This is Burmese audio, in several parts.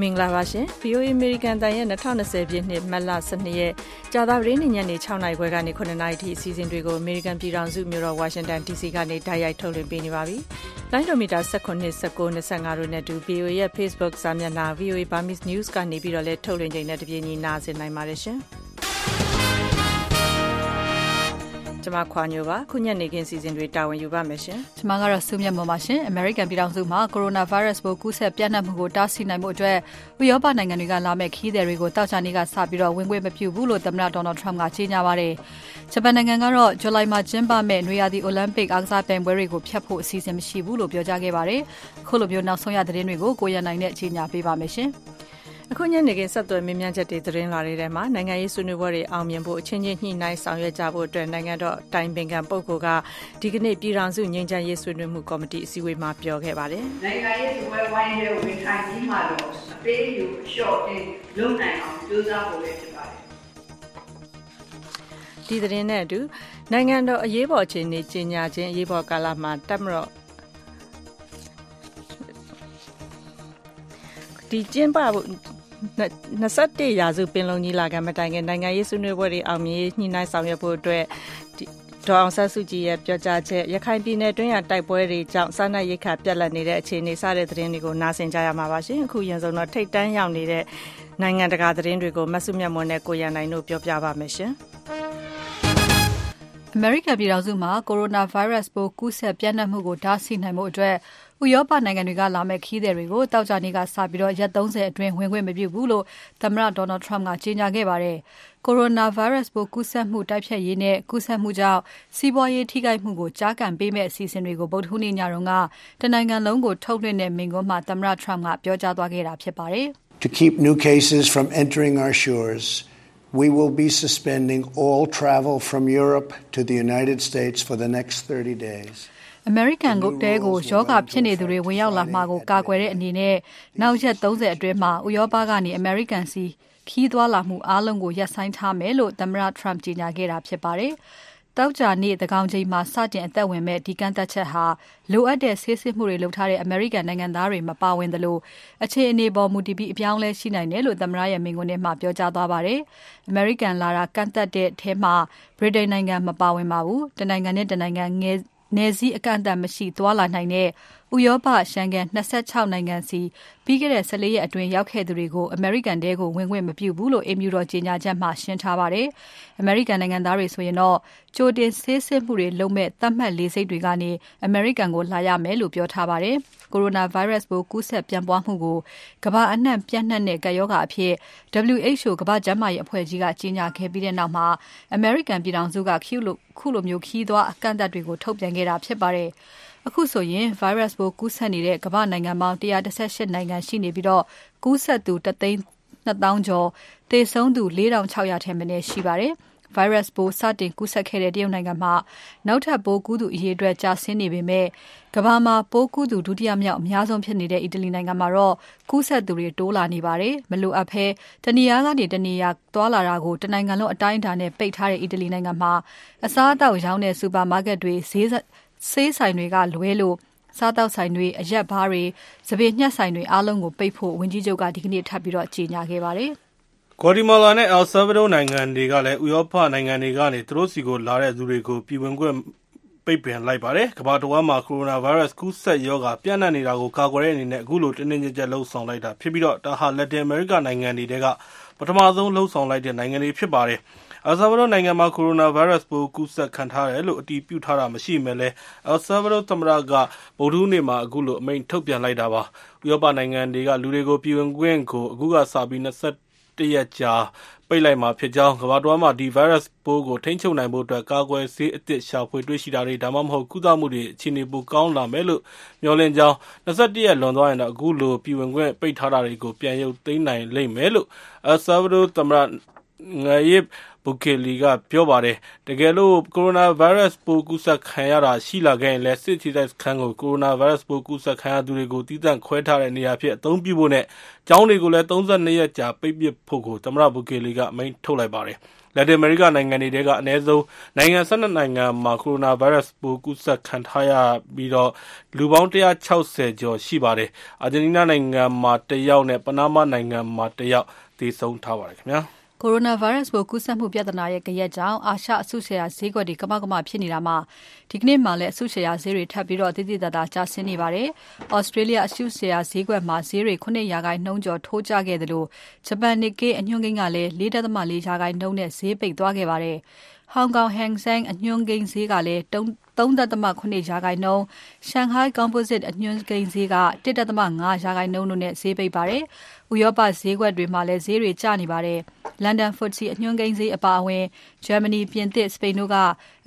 မင်္ဂလာပါရှင် VOA American တန်ရဲ့2020ပြည့်နှစ်မတ်လ12ရက်ကြာသပတေးနေ့ညနေ6နာရီခွဲကနေ9နာရီထိအစီအစဉ်တွေကို American ပြည်ထောင်စုမြို့တော် Washington DC ကနေတိုက်ရိုက်ထုတ်လွှင့်ပေးနေပါပြီ။လိုင်းဒိုမီတာ19 19 25တို့နဲ့တူ VOA ရဲ့ Facebook စာမျက်နှာ VOA Burmese News ကနေပြီးတော့လည်းထုတ်လွှင့်ချိန်နဲ့တပြေးညီနားဆင်နိုင်ပါတယ်ရှင်။ ကျမခွာညိုပါခုညနေခင်းစီစဉ်တွေတာဝန်ယူပါမယ်ရှင်ကျမကတော့စုမြတ်မော်ပါရှင် American ပြည်ထောင်စုမှာ Coronavirus ပိုးကူးစက်ပြန့်နှံ့မှုကိုတားဆီးနိုင်မှုအတွက်ဥရောပနိုင်ငံတွေကလာမဲ့ခီးသည်တွေကိုတောက်ချနေကစပြီးတော့ဝင်ခွင့်မပြုဘူးလို့သမ္မတ Donald Trump ကကြေညာပါတယ်ဂျပန်နိုင်ငံကတော့ဇူလိုင်မှာကျင်းပမဲ့နွေရာသီအိုလံပစ်အားကစားပြိုင်ပွဲတွေကိုဖျက်ဖို့အစီအစဉ်မရှိဘူးလို့ပြောကြားခဲ့ပါတယ်ခုလိုမျိုးနောက်ဆုံးရသတင်းတွေကိုကိုရနိုင်နဲ့ကြေညာပေးပါမယ်ရှင် အခုညနေခင်းဆက်သွယ်မြင်းမြန်းချက်တွေသတင်းလာတဲ့မှာနိုင်ငံရေးဆွေးနွေးပွဲတွေအောင်မြင်ဖို့အချင်းချင်းညှိနှိုင်းဆောင်ရွက်ကြဖို့အတွက်နိုင်ငံတော်တိုင်ပင်ခံပုဂ္ဂိုလ်ကဒီကနေ့ပြည်ထောင်စုငြိမ်းချမ်းရေးဆွေးနွေးမှုကော်မတီအစည်းအဝေးမှာပြောခဲ့ပါတယ်။နိုင်ငံရေးဆွေးနွေးဝိုင်းရဲ့ဝင်ထိုင်ပြီးမှတော့အပေးယူအလျှော့တင်လုပ်နိုင်အောင်ကြိုးစားဖို့ပဲဖြစ်ပါတယ်။ဒီသတင်းနဲ့အတူနိုင်ငံတော်အရေးပေါ်အခြေအနေကြီးညာခြင်းအရေးပေါ်ကာလမှာတပ်မတော်ဒီကျင်းပဖို့ 21ရာစုပင်လုံကြီးလာကမတိုင်ခင်နိုင်ငံရေးဆွေးနွေးပွဲတွေအောင်မြင်ညှိနှိုင်းဆောင်ရွက်ဖို့အတွက်ဒေါအောင်ဆန်းစုကြည်ရဲ့ပြောကြားချက်ရခိုင်ပြည်နယ်တွင်းရတိုက်ပွဲတွေကြောင့်စားနပ်ရိက္ခာပြတ်လတ်နေတဲ့အခြေအနေစတဲ့သတင်းတွေကိုနားဆင်ကြရမှာပါရှင်အခုရင်ဆုံးတော့ထိတ်တန်းရောက်နေတဲ့နိုင်ငံတကာသတင်းတွေကိုမဆုမြတ်မွန်နဲ့ကိုရန်နိုင်တို့ပြောပြပါမယ်ရှင်အမေရိကန်ပြည်ထောင်စုမှာကိုရိုနာဗိုင်းရပ်စ်ပိုးကူးစက်ပြန့်နှံ့မှုကိုတားဆီးနိုင်မှုအတွက် ဥရောပနိုင်ငံတွေကလာမဲ့ခီးသည်တွေကိုတောက်ကြနေကစပြီးတော့ရက်30အတွင်း ဝင်ခွင့်မပြုဘူးလို့ သမ္မတ Donald Trump ကကြေညာခဲ့ပါတယ်။ Coronavirus ပိုးကူးစက်မှု တိုက်ဖျက်ရေးနဲ့ ကူးစက်မှုကြောင့် စီးပွားရေးထိခိုက်မှုကိုကြားကန်ပေးမဲ့အစီအစဉ်တွေကို ဗုဒ္ဓဟူးနေ့ညတုန်းကတနိုင်ငံလုံးကို ထုတ်လွှင့်တဲ့ မိန့်ခွန်းမှာ သမ္မတ Trump ကပြောကြားသွားခဲ့တာဖြစ်ပါတယ်။ To keep new cases from entering our shores we will be suspending all travel from Europe to the United States for the next 30 days. အမေရိကန်ကိုတဲကိုယောဂဖြစ်နေသူတွေဝင်ရောက်လာမှာကိုကာကွယ်တဲ့အနေနဲ့နောက်ရက်30အတွင်းမှာဥရောပကနေအမေရိကန်စီခီးသွားလာမှုအားလုံးကိုရပ်ဆိုင်းထားမယ်လို့သမ္မတ Trump ကြေညာခဲ့တာဖြစ်ပါတယ်။တောက်ကြနေ့တကောင်ချိန်မှာစတင်အသက်ဝင်မဲ့ဒီကန့်သက်ချက်ဟာလိုအပ်တဲ့ဆေးစစ်မှုတွေလုပ်ထားတဲ့အမေရိကန်နိုင်ငံသားတွေမပါဝင်သလိုအခြေအနေပေါ်မူတည်ပြီးအပြောင်းလဲရှိနိုင်တယ်လို့သမ္မတရဲ့မိန့်ခွန်းထဲမှာပြောကြားသွားပါတယ်။အမေရိကန်လာတာကန့်သက်တဲ့ထဲမှာဗြိတိန်နိုင်ငံမပါဝင်ပါဘူး။တနိုင်ငံနဲ့တနိုင်ငံငယ် နယ်စည်းအကန့်အသတ်မရှိ သွားလာနိုင်တဲ့ ဥရောပရှန်ကန်26နိုင်ငံစီပြီးခဲ့တဲ့14ရက်အတွင်းရောက်ခဲ့သူတွေကိုအမေရိကန်တဲကိုဝင်ခွင့်မပြုဘူးလို့အင်မြူတော်ကြေညာချက်မှာရှင်းထားပါတယ်။အမေရိကန်နိုင်ငံသားတွေဆိုရင်တော့ကြိုတင်ဆေးစစ်မှုတွေလုပ်မဲ့သတ်မှတ်လေးစိတ်တွေကနေအမေရိကန်ကိုလာရမယ်လို့ပြောထားပါတယ်။ Coronavirus ပိုးကူးစက်ပြန့်ပွားမှုကိုကမ္ဘာအနှံ့ပြန့်နှံ့တဲ့ကပ်ရောဂါအဖြစ် WHO ကမ္ဘာ့ကျန်းမာရေးအဖွဲ့ကြီးကကြေညာခဲ့ပြီးတဲ့နောက်မှာအမေရိကန်ပြည်ထောင်စုကခုလိုမျိုးခီးသွားအကန့်အသတ်တွေကိုထုတ်ပြန်ခဲ့တာဖြစ်ပါတယ်။ အခုဆိုရင် virus ပိုးကူးစက်နေတဲ့ကမ္ဘာနိုင်ငံပေါင်း118နိုင်ငံရှိနေပြီးတော့ကူးစက်သူတသိန်း2000ကျော်သေဆုံးသူ4600ထဲမနည်းရှိပါတယ်။ virus ပိုးစတင်ကူးစက်ခဲ့တဲ့တရုတ်နိုင်ငံမှာနောက်ထပ်ပိုးကူးသူအရေအတွက်ကျဆင်းနေပေမဲ့ကမ္ဘာမှာပိုးကူးသူဒုတိယမြောက်အများဆုံးဖြစ်နေတဲ့အီတလီနိုင်ငံမှာတော့ကူးစက်သူတွေတိုးလာနေပါတယ်။မလိုအပ်ဘဲတနေရာကနေတနေရာသွားလာတာကိုတနိုင်ငံလုံးအတိုင်းအတာနဲ့ပိတ်ထားတဲ့အီတလီနိုင်ငံမှာအစားအသောက်ရောင်းတဲ့စူပါမားကတ်တွေဈေး ဆေးဆိုင်တွေကလွဲလို့စားတောက်ဆိုင်တွေအရက်ဘားတွေစပယ်ညှက်ဆိုင်တွေအားလုံးကိုပိတ်ဖို့ဝန်ကြီးချုပ်ကဒီကနေ့ထပ်ပြီးတော့ကြေညာခဲ့ပါတယ်။ဂေါ်တီမာလာနဲ့အယ်ဆာဗေဒိုနိုင်ငံတွေကလည်းဥရောပနိုင်ငံတွေကနေသူတို့စီကိုလာတဲ့သူတွေကိုပြည်ဝင်ခွင့်ပိတ်ပင်လိုက်ပါတယ်။ကမ္ဘာတဝန်းမှာကိုရိုနာဗိုင်းရပ်စ်ကူးစက်ရောဂါပြန့်နှံ့နေတာကိုကာကွယ်တဲ့အနေနဲ့အခုလိုတင်းတင်းကြပ်ကြပ်လှုံ့ဆော်လိုက်တာဖြစ်ပြီးတော့ဒါဟာလက်တင်အမေရိကနိုင်ငံတွေကပထမဆုံးလှုံ့ဆော်လိုက်တဲ့နိုင်ငံတွေဖြစ်ပါတယ်။ အယ်ဆာဗာဒိုနိုင်ငံမှာကိုရိုနာဗိုင်းရပ်စ်ပိုးကူးစက်ခံထားရတယ်လို့အတည်ပြုထားတာမရှိပေမဲ့လည်းအယ်ဆာဗာဒိုသမ္မတကဗုဒ္ဓဟူးနေ့မှာအခုလိုအမိန့်ထုတ်ပြန်လိုက်တာပါ။ဥရောပနိုင်ငံတွေကလူတွေကိုပြည်ဝင်ခွင့်ကိုအခုကစပြီး21ရက်ကြာပိတ်လိုက်မှာဖြစ်ကြောင်းကမ္ဘာတဝန်းမှာဒီဗိုင်းရပ်စ်ပိုးကိုထိန်းချုပ်နိုင်ဖို့အတွက်ကာကွယ်ဆေးအသစ်ရှာဖွေတွေ့ရှိတာတွေဒါမှမဟုတ်ကုသမှုတွေအခြေအနေပိုကောင်းလာမယ်လို့မျှော်လင့်ကြောင်း21ရက်လွန်သွားရင်တော့အခုလိုပြည်ဝင်ခွင့်ပိတ်ထားတာတွေကိုပြန်ရုပ်သိမ်းနိုင်လိမ့်မယ်လို့အယ်ဆာဗာဒိုသမ္မတငါယစ် ဘူကေလီကပြောပါတယ်။တကယ်လို့ကိုရိုနာဗိုင်းရပ်စ်ပိုးကူးစက်ခံရတာရှိလာခဲ့ရင်လည်းစစ်တီတိုက်စခန်းကိုကိုရိုနာဗိုင်းရပ်စ်ပိုးကူးစက်ခံရသူတွေကိုတည်တံ့ခွဲထားတဲ့နေရာဖြစ်အသုံးပြုဖို့နဲ့ကျောင်းတွေကိုလည်း32ရက်ကြာပိတ်ပစ်ဖို့ကိုသမ္မတဘူကေလီကအမိန့်ထုတ်လိုက်ပါတယ်။လက်တင်အမေရိကနိုင်ငံတွေထဲကအနည်းဆုံးနိုင်ငံ၁၂နိုင်ငံမှာကိုရိုနာဗိုင်းရပ်စ်ပိုးကူးစက်ခံထားရပြီးလူပေါင်း၁၆၀ကျော်ရှိပါတယ်။အာဂျင်တီးနားနိုင်ငံမှာတယောက်နဲ့ပနားမားနိုင်ငံမှာတယောက်သေဆုံးထားပါတယ်ခင်ဗျာ။ ကိုရိုနာဗိုင်းရပ်စ်ပိုးကူးစက်မှုပြဿနာရဲ့ဂယက်ကြောင့်အာရှအစုရှယ်ယာဈေးကွက်တွေကမောက်ကမဖြစ်နေတာမှာဒီကနေ့မှလည်းအစုရှယ်ယာဈေးတွေထပ်ပြီးတော့တိတိတတ်တာကျဆင်းနေပါတယ်။ Australia အစုရှယ်ယာဈေးကွက်မှာဈေးတွေ9ရာခိုင်နှုန်းကျော်ထိုးကျခဲ့တယ်လို့ဂျပန် Nikkei အညွှန်းကိန်းကလည်း4.4ရာခိုင်နှုန်းနဲ့ဈေးပိတ်သွားခဲ့ပါတယ်။ Hong Kong Hang Seng အညွှန်းကိန်းဈေးကလည်း3.7ရာခိုင်နှုန်း၊ Shanghai Composite အညွှန်းကိန်းဈေးက1.5ရာခိုင်နှုန်းတို့နဲ့ဈေးပိတ်ပါတယ်။ ဥရောပဈေးကွက်တွေမှာလည်း ဈေးတွေကျနေပါတယ်။ London FTSE အညွှန်းကိန်းဈေးအပါအဝင် ဂျာမနီ၊ပြင်သစ်၊စပိန်တို့က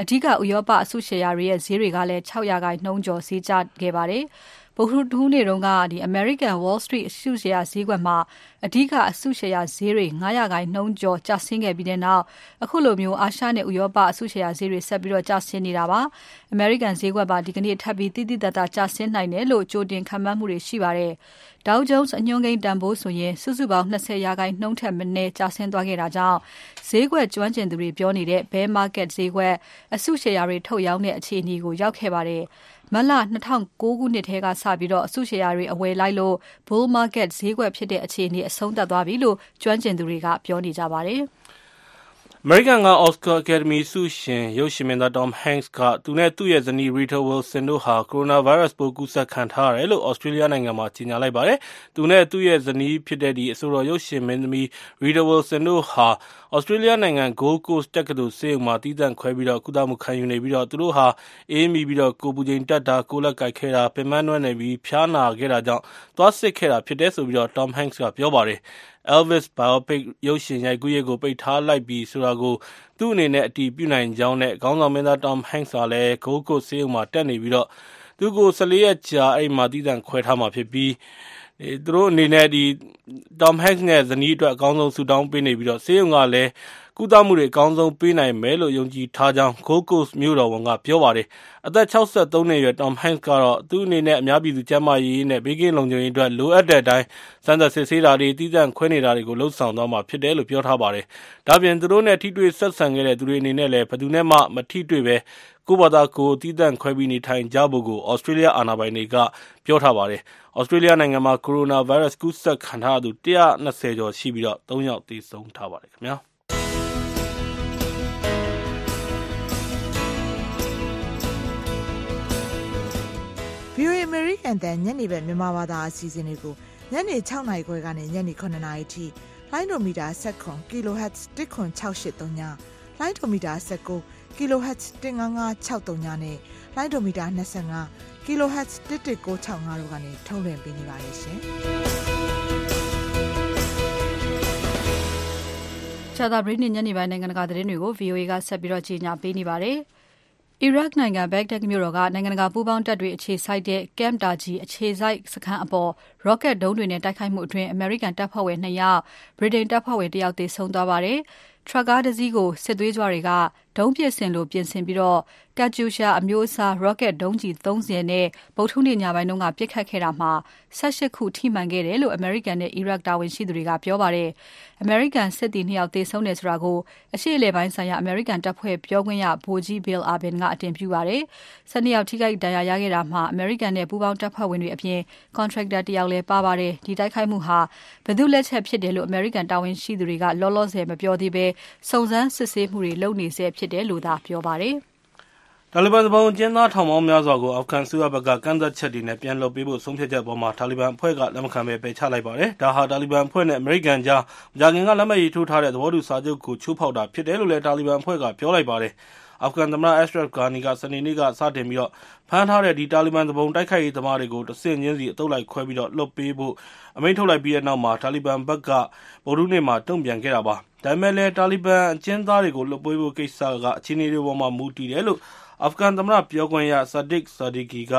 အဓိက ဥရောပ အစုရှယ်ယာတွေရဲ့ ဈေးတွေကလည်း6ရာခိုင်နှုန်းကျော် ဈေးကျခဲ့ပါတယ်။ ဗုဒ္ဓဟူးနေ့တုန်းကအမေရိကန် Wall Street အစုရှယ်ယာဈေးကွက်မှာ အဓိက အစုရှယ်ယာဈေးတွေ9ရာခိုင်နှုန်းကျော် ကျဆင်းခဲ့ပြီးနောက်အခုလိုမျိုးအာရှနဲ့ ဥရောပ အစုရှယ်ယာဈေးတွေ ဆက်ပြီးကျဆင်းနေတာပါ။အမေရိကန်ဈေးကွက်ပါဒီကနေ့ ထပ်ပြီး သိသိသာသာ ကျဆင်းနိုင်တယ်လို့ ကြိုတင်ခန့်မှန်းမှုတွေ ရှိပါတယ်။ Dow Jones အညွှန်းကိန်းတန်ဖိုးဆိုရင် စုစုပေါင်း20ရာခိုင်နှုန်းထက်မနည်း ကျဆင်းသွားခဲ့တာကြောင့် ဈေးကွက်ကျွမ်းကျင်သူတွေ ပြောနေတဲ့ Bear Market ဈေးကွက် အစုရှယ်ယာတွေ ထုတ်ရောင်းတဲ့ အခြေအနေကို ရောက်ခဲ့ပါတယ်။ မတ်လ2009ခုနှစ်ထဲကစပြီးအစုရှယ်ယာတွေအဝယ်လိုက်လို့ Bull Market ဈေးကွက်ဖြစ်တဲ့အခြေအနေအဆုံးသတ်သွားပြီလို့ကျွမ်းကျင်သူတွေက ပြောနေကြပါတယ်။ အမေရိကန်က Oscar အကယ်ဒမီဆုရှင်ရုပ်ရှင်မင်းသား Tom Hanks က သူနဲ့သူ့ရဲ့ဇနီး Rita Wilson တို့ဟာ ကိုရိုနာဗိုင်းရပ်စ်ပိုးကူးစက်ခံထားရတယ်လို့ Australia နိုင်ငံမှာကြေညာလိုက်ပါတယ်။သူနဲ့သူ့ရဲ့ဇနီးဖြစ်တဲ့အဆိုတော်ရုပ်ရှင်မင်းသမီး Rita Wilson တို့ဟာ Australia နိုင်ငံ Gold Coast တက္ကသိုလ်ဆေးရုံမှာသီးသန့်ခွဲပြီးကုသမှုခံယူနေပြီးသူတို့ဟာအေးမိပြီးကိုယ်ပူချိန်တက်တာ၊ကိုယ်လက်ကိုက်ခဲတာ၊ပင်ပန်းနွမ်းနယ်ပြီးဖျားနာခဲ့တာကြောင့်သွားစစ်ခဲ့တာဖြစ်တယ်လို့ Tom Hanks ကပြောပါတယ်။ Elvis Biopic ရုပ်ရှင်ရိုက်ကူးရေးကိုပိတ်ထားလိုက်ပြီဆိုတာကိုသူ့အနေနဲ့အတည်ပြုနိုင်ကြောင်းနဲ့ခေါင်းဆောင်မင်းသား Tom Hanks ဟာလည်း Gold Coast ဆေးရုံမှာတက်နေပြီးသူ့ကို၁၄ရက်ကြာသီးသန့်ခွဲထားမှာဖြစ်ပြီး သူတို့အနေနဲ့ Tom Hanks နဲ့ဇနီးအတွက်အကောင်းဆုံးဆုတောင်းပေးနေပြီးဆေးရုံကလည်းကုသမှုတွေအကောင်းဆုံးပေးနိုင်မယ်လို့ယုံကြည်ထားကြောင်း Gold Coast မြို့တော်ဝန်ကပြောပါတယ်။အသက်၆၃နှစ်အရွယ် Tom Hanks ကတော့သူ့အနေနဲ့အများပြည်သူကျန်းမာရေးနဲ့ဘေးကင်းလုံခြုံရေးအတွက်လိုအပ်တဲ့အတိုင်းစမ်းသပ်စစ်ဆေးတာတွေ၊သီးသန့်ခွဲနေတာတွေကိုလုပ်ဆောင်သွားမှာဖြစ်တယ်လို့ပြောထားပါတယ်။ဒါ့အပြင်သူတို့နဲ့ထိတွေ့ဆက်ဆံခဲ့တဲ့သူတွေအနေနဲ့လည်းဘယ်သူနဲ့မှမထိတွေ့ဘဲ ကိုယ့်ဘာသာကိုယ်သီးသန့်ခွဲပြီးနေထိုင်ကြဖို့ကို Australia အာဏာပိုင်တွေက ပြောထားပါတယ်။ Australia နိုင်ငံမှာ ကိုရိုနာဗိုင်းရပ်စ် ကူးစက်ခံထားရသူ ၁၂၀ ကျော်ရှိပြီး ၃ ယောက် သေဆုံးထားပါတယ်ခင်ဗျာ။ VOA American တန်ညနေဘက်မြန်မာဘာသာအစီအစဉ်တွေကိုညနေ6နာရီခွဲကနေညနေ9နာရီထိလိုင်းဒိုမီတာ7 kHz 10683ညလိုင်းဒိုမီတာ19 kHz 15563နဲ့လိုင်းဒိုမီတာ25 kHz 11965တို့ကနေထုတ်လွှင့်ပေးနေပါတယ်ရှင်။ချာတာဘရီနေ့ညနေပိုင်းနိုင်ငံတကာသတင်းတွေကို VOA ကဆက်ပြီးတော့ကြီးညာပေးနေပါတယ်။အီရတ်နိုင်ငံ Baghdad မြို့တော်ကနိုင်ငံတကာပူးပေါင်းတပ်တွေအခြေစိုက်တဲ့ Camp Taji အခြေစိုက်စခန်းအပေါ် Rocket ဒုံးတွေနဲ့တိုက်ခိုက်မှုအတွင်းအမေရိကန်တပ်ဖွဲ့ဝင်၂ယောက်၊ဗြိတိန်တပ်ဖွဲ့ဝင်၁ယောက်သေဆုံးသွားပါတယ်။ထရပ်ကားတစီးကိုစစ်သွေးကြွတွေက ဒုံးပစ်စင်လိုပြင်ဆင်ပြီး Katyusha အမျိုးအစား Rocket ဒုံးကျည် ၃၀ နဲ့ ဗုဒ္ဓဟူးနေ့ညပိုင်းက ပစ်ခတ်ခဲ့တာမှာ ၁၈ ခု ထိမှန်ခဲ့တယ်လို့ အမေရိကန်နဲ့ အီရတ်တာဝန်ရှိသူတွေက ပြောပါတယ်။အမေရိကန်စစ်သည် ၂ ယောက်သေဆုံးတယ်ဆိုတာကို အရှေ့အလယ်ပိုင်းဆိုင်ရာ အမေရိကန်တပ်ဖွဲ့ပြောခွင့်ရ ဗိုလ်ကြီး Bill Urban က အတည်ပြုပါတယ်။၁၂ ယောက် ထိခိုက်ဒဏ်ရာရခဲ့တာမှာ အမေရိကန်နဲ့ ပူးပေါင်းတပ်ဖွဲ့ဝင်တွေအပြင် Contractor တယောက်လည်းပါပါတယ်။ဒီတိုက်ခိုက်မှုဟာ ဘယ်သူ့လက်ချက်ဖြစ်တယ်လို့ အမေရိကန်တာဝန်ရှိသူတွေက လောလောဆယ် မပြောသေးဘဲ စုံစမ်းစစ်ဆေးမှုတွေ လုပ်နေဆဲဖြစ်တယ်လို့သာပြောပါတယ်။တာလီဘန်သူပုန်အကျဉ်းသားထောင်ပေါင်းများစွာကိုအာဖဂန်အစိုးရဘက်ကကန့်သတ်ချက်တွေနဲ့ပြန်လွှတ်ပေးဖို့ဆုံးဖြတ်ချက်အပေါ်တာလီဘန်အဖွဲ့ကလက်မခံဘဲပယ်ချလိုက်ပါတယ်။ဒါဟာတာလီဘန်အဖွဲ့နဲ့အမေရိကန်ကြားမကြာခင်ကလက်မှတ်ရေးထိုးထားတဲ့သဘောတူစာချုပ်ကိုချိုးဖောက်တာဖြစ်တယ်လို့တာလီဘန်အဖွဲ့ကပြောလိုက်ပါတယ်။အာဖဂန်သမ္မတ Ashraf Ghani ကစနေနေ့ကစတင်ပြီးဖမ်းထားတဲ့တာလီဘန်သူပုန်တိုက်ခိုက်ရေးသမားတွေကိုတဆင့်ချင်းစီအသုတ်လိုက်ခွဲပြီးလွှတ်ပေးဖို့အမိန့်ထုတ်လိုက်ပြီးတဲ့နောက်တာလီဘန်ဘက်ကဗုဒ္ဓဟူးနေ့မှာတုံ့ပြန်ခဲ့တာပါ။ ဒါပေမဲ့လည်း တာလီဘန်အကျဉ်းသားတွေကို လွှတ်ပေးဖို့ကိစ္စက အခြေအနေတွေအပေါ်မှာ မူတည်တယ်လို့ အာဖဂန်သမ္မတပြောခွင့်ရ Sadiq Zadiki က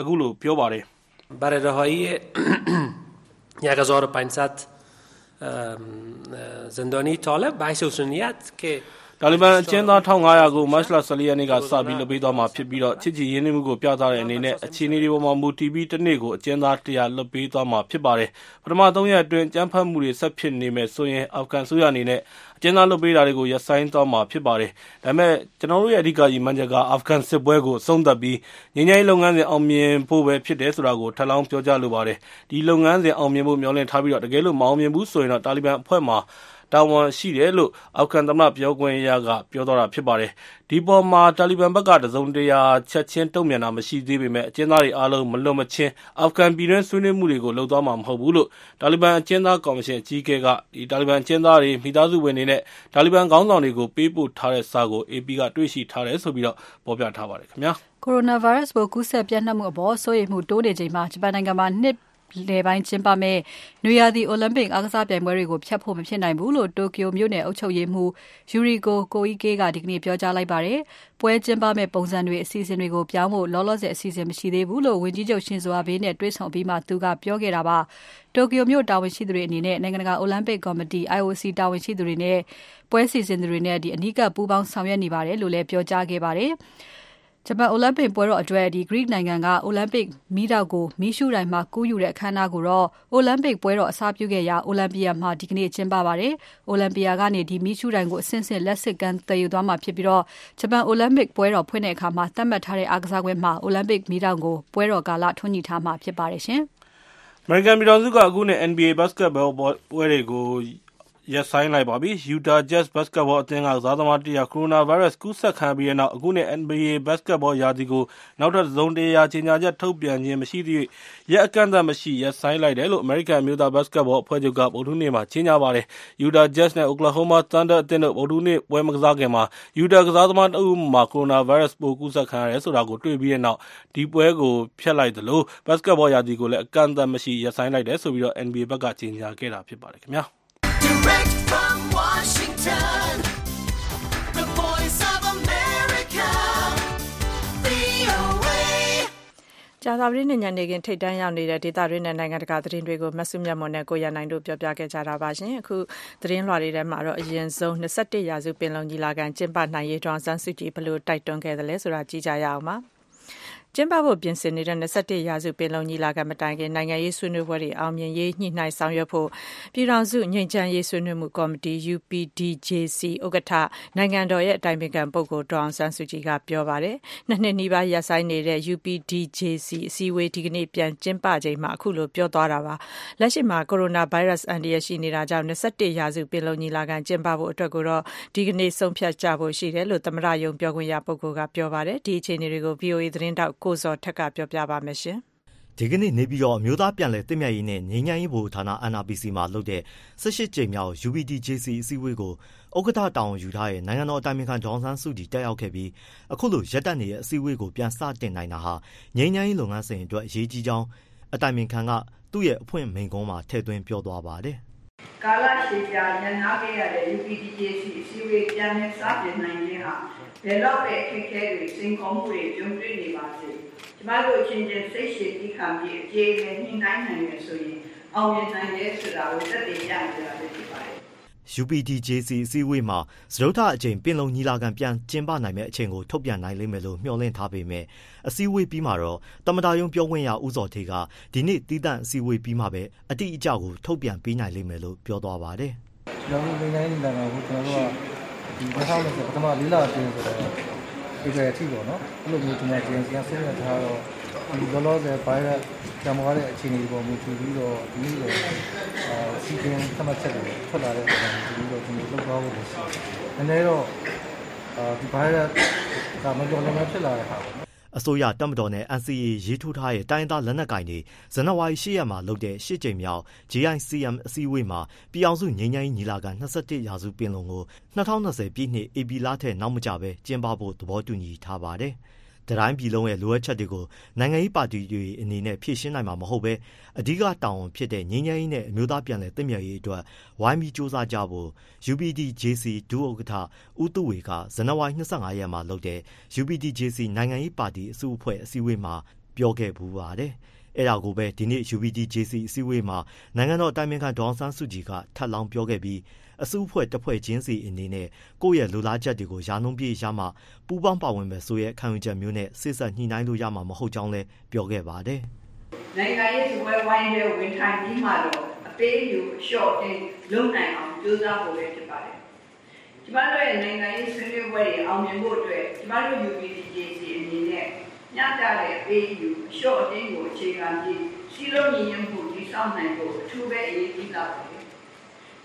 အခုလို ပြောပါတယ်။ Baradahai 1500 zindani talib bahs usniyat ke တာလီဘန်အကျဉ်းသား1500ကို မတ်လ14ရက်နေ့ကစပြီး လွှတ်ပေးသွားမှာဖြစ်ပြီးတော့ချစ်ကြည်ရင်းနှီးမှုကို ပြသတဲ့အနေနဲ့ အခြေအနေတွေပေါ်မှာ မူတည်ပြီးတစ်နေ့ကို အကျဉ်းသား100လွှတ်ပေးသွားမှာ ဖြစ်ပါတယ် ပထမ3ရက်အတွင်းကြမ်းဖက်မှုတွေ ဆက်ဖြစ်နေမယ်ဆိုရင် အာဖဂန်ဆိုရအနေနဲ့ အကျဉ်းသားလွှတ်ပေးတာတွေကို ရပ်ဆိုင်းသွားမှာ ဖြစ်ပါတယ် ဒါပေမဲ့ကျွန်တော်တို့ရဲ့ အဓိက ရည်မှန်းချက်က အာဖဂန်စစ်ပွဲကို အဆုံးသတ်ပြီး ငြိမ်းချမ်းရေးလုပ်ငန်းစဉ် အောင်မြင်ဖို့ပဲ ဖြစ်တယ်ဆိုတာကို ထပ်လောင်း ပြောကြားလိုပါတယ် ဒီလုပ်ငန်းစဉ် အောင်မြင်ဖို့ မျှော်လင့်ထားပြီးတော့တကယ်လို့ မအောင်မြင်ဘူးဆိုရင်တော့ တာလီဘန်အဖွဲ့မှာ တာဝန်ရှိတယ်လို့အောက်ခံသမ္မတပြောခွင့်ရက ပြောသွားတာဖြစ်ပါတယ်။ဒီပေါ်မှာ တာလီဘန်ဘက်က တစုံတရာ ချက်ချင်းတုံ့ပြန်တာ မရှိသေးပေမဲ့အကျဉ်းသားတွေအားလုံး မလွတ်မချင်းအောက်ခံပြည်တွင်း ဆွေးနွေးမှုတွေကို လုပ်သွားမှာ မဟုတ်ဘူးလို့ တာလီဘန်အကျဉ်းသားကော်မရှင် အကြီးအကဲကဒီတာလီဘန်အကျဉ်းသားတွေ မိသားစုဝင်တွေနဲ့ တာလီဘန်ခေါင်းဆောင်တွေကို ပေးပို့ထားတဲ့စာကို AP က တွေ့ရှိထားတယ်ဆိုပြီးတော့ဖော်ပြထားပါတယ်ခင်ဗျာ။ကိုရိုနာဗိုင်းရပ်စ်ပိုး ကူးစက်ပြန့်နှံ့မှုအပေါ် စိုးရိမ်မှုတိုးနေချိန်မှာ ဂျပန်နိုင်ငံမှာ နှစ် လယ်ပိုင်းကျင်းပမယ့် နွေရာသီအိုလံပစ်အားကစားပြိုင်ပွဲတွေကို ဖျက်ဖို့ မဖြစ်နိုင်ဘူးလို့တိုကျိုမြို့နယ်အုပ်ချုပ်ရေးမှူး Yuriko Koike ကဒီကနေ့ ပြောကြားလိုက်ပါတယ်။ပွဲကျင်းပမယ့်ပုံစံတွေ အစီအစဉ်တွေကို ပြောင်းဖို့ လောလောဆယ် အစီအစဉ် မရှိသေးဘူးလို့ ဝန်ကြီးချုပ်ရှင်ဇိုအာဘေးနဲ့တွေ့ဆုံပြီးမှသူကပြောခဲ့တာပါ။တိုကျိုမြို့တာဝန်ရှိသူတွေအနေနဲ့ နိုင်ငံတကာ အိုလံပစ်ကော်မတီ IOC တာဝန်ရှိသူတွေနဲ့ ပွဲစီစဉ်သူတွေနဲ့ဒီအနီးကပ်ပူးပေါင်းဆောင်ရွက်နေပါတယ်လို့လည်း ပြောကြားခဲ့ပါတယ်။ ဂျပန်အိုလံပစ်ပွဲတော်အတွက်ဒီ Greek နိုင်ငံက အိုလံပစ်မီးတောက်ကို မီးရှူတိုင်းမှာ ကူးယူတဲ့အခမ်းအနားကိုတော့ အိုလံပစ်ပွဲတော် အစားပြုခဲ့ရာ အိုလံပီယာမှာ ဒီကနေ့ ကျင်းပပါတယ်။အိုလံပီယာကနေ ဒီမီးရှူတိုင်းကို အဆင့်ဆင့် လက်စစ်ကန်တည်ယူသွားမှာဖြစ်ပြီးတော့ဂျပန်အိုလံပစ်ပွဲတော်ဖွင့်တဲ့အခါမှာသတ်မှတ်ထားတဲ့ အားကစားကွင်းမှာ အိုလံပစ်မီးတောက်ကို ပွဲတော်ကာလ ထွန်းညှိထားမှာ ဖြစ်ပါတယ်ရှင်။ American ပြည်တော်စုက အခုနဲ့ NBA basketball ပွဲတွေကို ရပ်ဆိုင်းလိုက်ပါပြီ။ Utah Jazz ဘတ်စကတ်ဘောအသင်းက ကစားသမားတယောက် ကိုရိုနာဗိုင်းရပ်စ် ကူးစက်ခံရပြီးတဲ့နောက် အခုနှစ် NBA ဘတ်စကတ်ဘောရာသီကို နောက်ထပ် တစုံတရာ ကြေညာချက်ထုတ်ပြန်ခြင်းမရှိသရွေ့ ရက်အကန့်အသတ်မရှိ ရပ်ဆိုင်းလိုက်တယ်လို့ အမေရိကန် အမျိုးသားဘတ်စကတ်ဘောအဖွဲ့ချုပ်က ဗုဒ္ဓဟူးနေ့မှာ ကြေညာပါတယ်။ Utah Jazz နဲ့ Oklahoma Thunder အသင်းတို့ ဗုဒ္ဓဟူးနေ့ ပွဲမကစားခင်မှာ Utah ကစားသမားတဦးမှာ ကိုရိုနာဗိုင်းရပ်စ်ပိုး ကူးစက်ခံရတယ်ဆိုတာကို တွေ့ပြီးတဲ့နောက် ဒီပွဲကို ဖျက်လိုက်သလို ဘတ်စကတ်ဘောရာသီကိုလည်း အကန့်အသတ်မရှိ ရပ်ဆိုင်းလိုက်တယ်ဆိုပြီး NBA ဘက်က ကြေညာခဲ့တာ ဖြစ်ပါတယ်ခင်ဗျာ။ Direct from Washington, the voice of America, VOA. ကြာသပတေးနေ့ညနေခင်းထိပ်တန်းရောက်နေတဲ့ဒေသတွင်းနဲ့နိုင်ငံတကာသတင်းတွေကိုမဆုမြတ်မွန်နဲ့ကိုရနိုင်တို့ပြောပြခဲ့ကြတာပါရှင်။အခုသတင်းလွှာတွေထဲမှာတော့အရင်ဆုံး21ရာစုပင်လုံညီလာခံကျင်းပနိုင်ရေးတောင်စန်းစုကြည်ဘလို့တိုက်တွန်းခဲ့တယ်လဲဆိုတာကြည့်ကြရအောင်ပါ။ ကျင်းပဖို့ ပြင်ဆင်နေတဲ့ ၂၁ ရာစု ပင်လုံညီလာခံ မတိုင်ခင် နိုင်ငံရေးဆွေးနွေးပွဲတွေ အောင်မြင်ရေး ညှိနှိုင်းဆောင်ရွက်ဖို့ ပြည်ထောင်စု ငြိမ်းချမ်းရေး ဆွေးနွေးမှုကော်မတီ UPDJC ဥက္ကဋ္ဌ နိုင်ငံတော်အတိုင်ပင်ခံပုဂ္ဂိုလ် ဒေါ်အောင်ဆန်းစုကြည်က ပြောပါတယ်။နှစ်နှစ်နီးပါး ရပ်ဆိုင်းနေတဲ့ UPDJC အစည်းအဝေး ဒီကနေ့ ပြန်ကျင်းပချိန်မှာ အခုလို ပြောသွားတာပါ။လက်ရှိမှာ ကိုရိုနာဗိုင်းရပ်စ် အန္တရာယ် ရှိနေတာကြောင့် ၂၁ ရာစု ပင်လုံညီလာခံ ကျင်းပဖို့အတွက်ကိုတော့ ဒီကနေ့ ဆုံးဖြတ်ကြဖို့ရှိတယ်လို့ သမ္မတရုံး ပြောခွင့်ရပုဂ္ဂိုလ်က ပြောပါတယ်။ဒီအခြေအနေတွေကို VOA သတင်းထောက်ကိုဇော်ထက်ကပြောပြပါမယ်ရှင်။ဒီကနေ့နေပြည်တော်အမျိုးသားပြန်လည်သင့်မြတ်ရေးနဲ့ငြိမ်းချမ်းရေးဗဟိုဌာန NRPC မှာလုပ်တဲ့၁၈ကြိမ်မြောက် UPDJC အစည်းအဝေးကိုဥက္ကဋ္ဌတာဝန်ယူထားတဲ့နိုင်ငံတော်အတိုင်ပင်ခံဒေါ်အောင်ဆန်းစုကြည်တက်ရောက်ခဲ့ပြီးအခုလိုရပ်တန့်နေတဲ့အစည်းအဝေးကိုပြန်စတင်နိုင်တာဟာငြိမ်းချမ်းရေးလုပ်ငန်းစဉ်အတွက်အရေးကြီးကြောင်းအတိုင်ပင်ခံကသူ့ရဲ့အဖွင့်မိန့်ခွန်းမှာထည့်သွင်းပြောသွားပါတယ်။ ကာလရှည်ကြာရန်နာခဲ့ရတဲ့ UPDJC အစည်းအဝေးပြန်လည်စတင်နိုင်ခြင်းဟာဘယ်တော့ပဲအခက်အခဲတွေစိန်ခေါ်မှုတွေကြုံတွေ့နေပါစေ။ကျမတို့အချင်းချင်းစိတ်ရှည်ပြီးခံပြီးအကျေနဲ့ညှိနှိုင်းနိုင်ရဆိုရင်အောင်မြင်နိုင်တယ်ဆိုတာကိုသက်သေပြနေကြတာဖြစ်ပါတယ် UPDJC အစည်းအဝေးမှာ စတုတ္ထအကြိမ် ပင်လုံညီလာခံ ပြန်ကျင်းပနိုင်မယ့် အချိန်ကို ထုတ်ပြန်နိုင်လိမ့်မယ်လို့ မျှော်လင့်ထားပေမဲ့ အစည်းအဝေးပြီးမှာတော့တမတာယုံပြောခွင့်ရ ဦးစောထေကဒီနေ့တီးတန့်အစည်းအဝေးပြီးမှပဲ အတိအကျကို ထုတ်ပြန်ပေးနိုင်လိမ့်မယ်လို့ ပြောသွားပါတယ်။ကျွန်တော်တို့နိုင်ငံညီလာခံကို ကျွန်တော်တို့ကဒီ2020ပထမလေးလအတွင်းဆိုတော့ဒီကအထိပေါ့နော် အဲ့လိုမျိုးကျွန်တော် GNC ကဆင်းရထားတော့ဒီ လောလောဆယ် virus ကြံသွားတဲ့အခြေအနေပေါ်မူတည်ပြီးတော့ဒီလိုအာစီကင်းသတ်မှတ်ချက်တွေထွက်လာတဲ့အခါမှာဒီလိုကျွန်တော်လုပ်သွားဖို့ရှိတယ်။နည်းနည်းတော့အာဒီ virus ကမကြော်လည်းဖြစ်လာတဲ့ဟာပေါ့အစိုးရတပ်မတော်နဲ့ NCA ရေးထိုးထားတဲ့တိုင်းသားလက်နက်ကိုင်တွေဇန်နဝါရီ၈ရက်မှာလုပ်တဲ့၈ကြိမ်မြောက် JICM အစည်းအဝေးမှာပြည်အောင်စုငြိမ်းချမ်းရေးညီလာခံ21ရာစုပင်လုံကို2020ပြည့်နှစ်ဧပြီလထက်နောက်မကျဘဲကျင်းပဖို့သဘောတူညီထားပါတယ်။ တတိုင်းပြည်လုံးရဲ့ လိုအပ်ချက်တွေကို နိုင်ငံရေးပါတီတွေအနေနဲ့ ဖြည့်ရှင်းနိုင်မှာ မဟုတ်ဘဲ အဓိကတာဝန်ဖြစ်တဲ့ ငြိမ်းချမ်းရေးနဲ့ အမျိုးသားပြန်လည်သင့်မြတ်ရေးအတွက် ဝိုင်းပြီးစ조사ကြဖို့ UPDJC ဒုဥက္ကဋ္ဌ ဦးသူဝေက ဇန်နဝါရီ25ရက်မှာလုပ်တဲ့ UPDJC နိုင်ငံရေးပါတီအစုအဖွဲ့ အစည်းအဝေးမှာ ပြောခဲ့ပူပါတယ်။အဲဒါကိုပဲ ဒီနေ့ UPDJC အစည်းအဝေးမှာ နိုင်ငံတော်အတိုင်ပင်ခံ ဒေါအောင်ဆန်းစုကြည်က ထပ်လောင်းပြောခဲ့ပြီး အစုအဖွဲ့တစ်ဖွဲ့ချင်းစီအနေနဲ့ ကိုယ့်ရဲ့လိုလားချက်တွေကိုယာနှုံးပြည့်ရမှ ပူးပေါင်းပါဝင်မယ်ဆိုရဲ့ ခံယူချက်မျိုးနဲ့စိတ်ဆက်ညှိနှိုင်းလို့ရမှာ မဟုတ်ကြောင်းလည်း ပြောခဲ့ပါတယ်။နိုင်ငံရေးစပွဲဝိုင်းတဲ့ဝင်ထိုင်ပြီးမှတော့ အပေးယူ အလျှော့တင်လုံနိုင်အောင် ကြိုးစားဖို့လည်းဖြစ်ပါတယ်။ကျမတို့ရဲ့ နိုင်ငံရေးဆွေးနွေးပွဲတွေ အောင်မြင်ဖို့အတွက် ကျမတို့ UPDJC အနေနဲ့ညတာတဲ့ အပေးယူ အလျှော့အတင်းကို အခြေခံပြီးစီလုံးညီညွတ်မှု တည်ဆောက်နိုင်ဖို့ အထူးပဲ အရေးကြီးလာပါတယ်။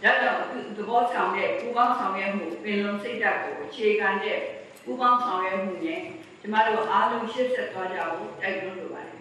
ဒါကြောင့်သဘောဆောင်တဲ့ပူပေါင်းဆောင်ရွက်မှုပင်လုံစိတ်ဓာတ်ကိုအခြေခံတဲ့ပူပေါင်းဆောင်ရွက်မှုနဲ့ကျမတို့အားလုံးရှေ့ဆက်သွားကြဖို့တိုက်တွန်းလိုပါတယ်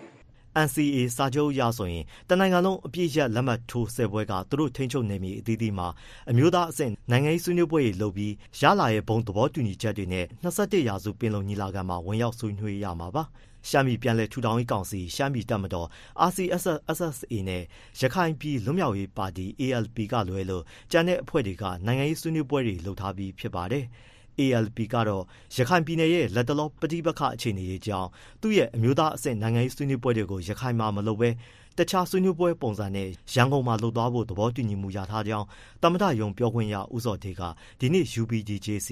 NCA စာချုပ်အရဆိုရင်တနိုင်ငံလုံးအပြည့်ရက်လက်မှတ်ထိုးဆယ်ပွဲကသူတို့ထိန်းချုပ်နေမည်အသီးသီးမှာအမျိုးသားအဆင့်နိုင်ငံရေးဆွေးနွေးပွဲတွေလုပ်ပြီးရလာရဲ့ဘုံသဘောတူညီချက်တွေနဲ့21ရာစုပင်လုံညီလာခံမှာဝင်ရောက်ဆွေးနွေးရမှာပါ ရှမ်းပြည်ပြန်လည်ထူထောင်ရေးကောင်စီ ရှမ်းပြည်တပ်မတော် RCSS/SSA နဲ့ ရခိုင်ပြည်လွတ်မြောက်ရေးပါတီ ALP ကလွဲလို့ ကျန်တဲ့အဖွဲ့တွေက နိုင်ငံရေးဆွေးနွေးပွဲတွေ လုပ်ထားပြီးဖြစ်ပါတယ်။ ALP ကတော့ ရခိုင်ပြည်နယ်ရဲ့လက်တလော ပဋိပက္ခအခြေအနေတွေကြောင့် သူ့ရဲ့ အမျိုးသားအဆင့် နိုင်ငံရေးဆွေးနွေးပွဲတွေကို ရခိုင်မှာမလုပ်ဘဲ တခြားဆွေးနွေးပွဲပုံစံနဲ့ ရန်ကုန်မှာလုပ်သွားဖို့ သဘောတူညီမှုရထားကြောင်း သမ္မတရုံပြောခွင့်ရ ဦးစောထေးက ဒီနေ့ UPDJC